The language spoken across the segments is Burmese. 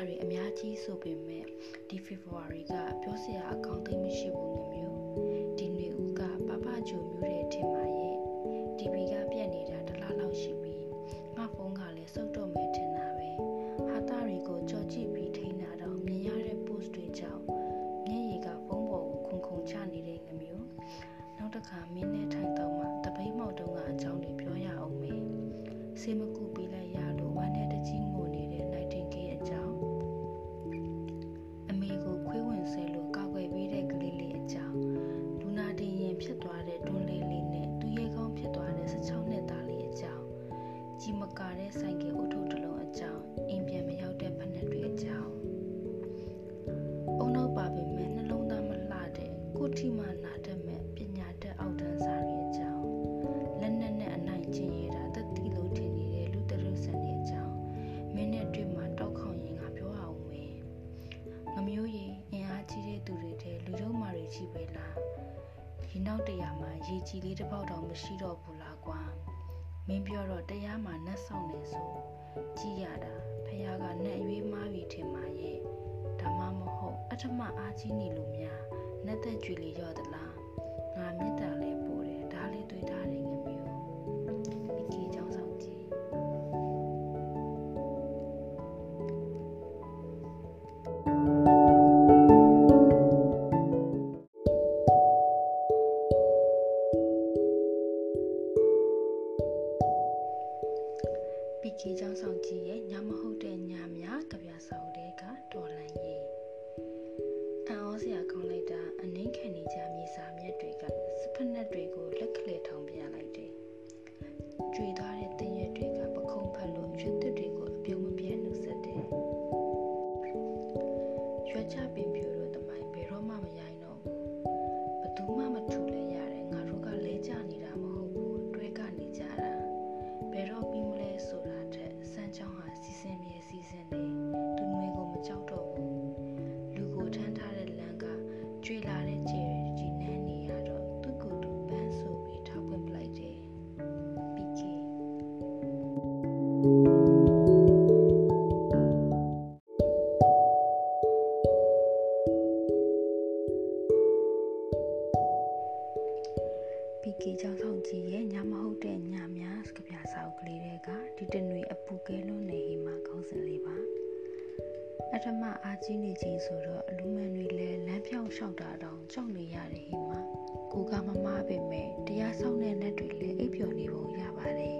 ပြောစရာတွေအများကြီးဆိုပေမဲ့ဒီ February ကပြောစရာအကောင်းသိမရှိဘူးငမျိုးဒီနေဦးကပပဂျိုမျိုးတဲ့ထင်ပါရဲ့ TV ကပြက်နေတာတစ်လားလောက်ရှိပြီငါဖုန်းကလည်းစုပ်တော့မယ်ထင်တာပဲဟာတာတွေကိုကြော်ကြည့်ပြီးထိန်းတာတော့မြင်ရတဲ့ post တွေကြောင့်မျက်ရည်ကဖုန်းပေါ်ကိုခုန်ခုန်ချနေတဲ့ငမျိုးနောက်တစ်ခါ ထိမှနာတတ်မဲ့ပညာတတ်အောက်တန်းစားတွေအကြောင်းလက်နက်နဲ့အနိုင်ကျင့်ရတာတက်တီလို့ထင်နေတဲ့လူတရုဆန်တွေအကြောင်းမင်းနဲ့တွေ့မှတောက်ခေါင်ရင်ငါပြောအောင်မယ်ငမျိုးရီအင်အားကြီးတဲ့သူတွေတဲ့လူရုံမာတွေကြီးပဲလားဒီနောက်တရာမှာရေကြီးလေးတစ်ပေါက်တောင်မရှိတော့ဘူးလားကွာမင်းပြောတော့တရားမှာနှက်ဆောင်နေဆိုကြည်ရတာဖះကနှက်ရွေးမားပြီထင်ပါရဲ့ဒါမှမဟုတ်အထမအားကြီးနေလို့များ နှက်သက်ကြွေလေးရော့သလားငါမေတ္တာလေးပို့တယ်ဒါလေးတွေ့ထားတယ်ငမျိုးဒီကြီးချောင်းဆောင်ကြည့်ပီကေချောင်းဆောင်ကြီးရဲ့ညမဟုတ်တဲ့ညများကြပြဆောင်တဲ့ကတော်လန်ရေး ကေချောင်းဆောင်ကြီးရဲ့ညမဟုတ်တဲ့ညများစကပြစာအုပ်ကလေးတွေကဒီတနွေအပူကဲလွန်းနေဟိမှာခေါင်းစဉ်လေးပါအထမအာကြီးနေချင်းဆိုတော့အလူမန်တွေလည်းလမ်းပြောင်းလျှောက်တာတောင်ကြောက်နေရတယ်ဟိမှာကိုကမမပဲမဲ့တရားဆောင်တဲ့လက်တွေလည်းအိပ်ပျော်နေပုံရပါတယ်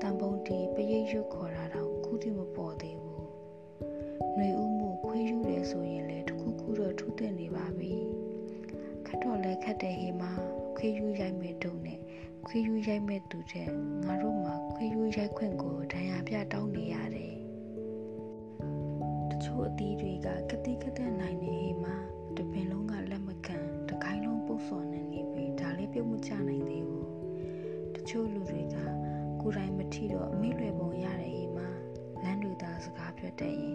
တန်ပုံတီပရိတ်ရွတ်ခေါ်တာတောင်ခုထိမပေါ်သေးဘူးຫນွေဥမှုခွေးယူတယ်ဆိုရင်လည်းတစ်ခုခုတော့ထူးတင်နေပါပြီခတ်တော့လဲခတ်တဲ့ဟေမှာ ခွေးယူရိုက်မဲ့တုံနဲ့ခွေးယူရိုက်မဲ့သူတဲ့ငါတို့မှာခွေးယူရိုက်ခွင့်ကိုဒဏ်ရာပြတောင်းနေရတယ်တချို့အသီးတွေကကတိကတဲ့နိုင်နေဟေမှာတပင်လုံးကလက်မခံတခိုင်းလုံးပုတ်စော်နေနေပြီဒါလေးပြုတ်မချနိုင်သေးဘူးတချို့လူတွေကကိုယ်တိုင်မထီတော့အမေ့လွယ်ပုံရတယ်ဟေမှာလမ်းတွေသာစကားပြောတတ်ရင်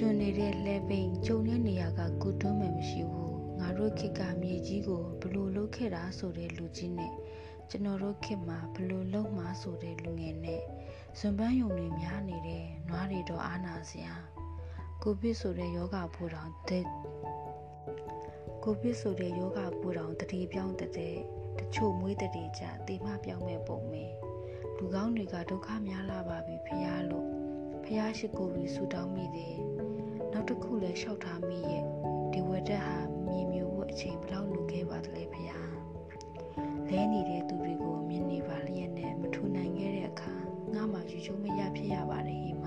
ကျွန်းနေတဲ့လှဲပိန်ကျုံတဲ့နေရာကကုတွန်းမှမရှိဘူးငါတို့ခေတ်ကမြေကြီးကိုဘလို့လုတ်ခဲ့တာဆိုတဲ့လူကြီးနဲ့ကျွန်တော်တို့ခေတ်မှာဘလို့လုတ်မှာဆိုတဲ့လူငယ်နဲ့ဇွန်ပန်းယုံတွေများနေတဲ့နွားတွေတော့အားနာစရာကိုဗစ်ဆိုတဲ့ယောဂဖိုးတောင်တဲ့ကိုဗစ်ဆိုတဲ့ယောဂဖိုးတောင်တတိပြောင်းတဲ့တချို့မွေးတတိကြတေမပြောင်းမဲ့ပုံပဲလူကောင်းတွေကဒုက္ခများလာပါပြီဖះလို့ ဖျားရှိကိုပြီးဆူတောင်းမိတယ်နောက်တစ်ခုလည်းလျှောက်ထားမိရဲ့ဒီဝက်တက်ဟာမြေမျိုးဝတ်အချိန်ဘလောက်လိုခဲ့ပါသလဲဖျားလဲနေတဲ့သူတွေကိုမြင်နေပါလျက်နဲ့မထူနိုင်ခဲ့တဲ့အခါငါမှယူချုံမရဖြစ်ရပါတယ်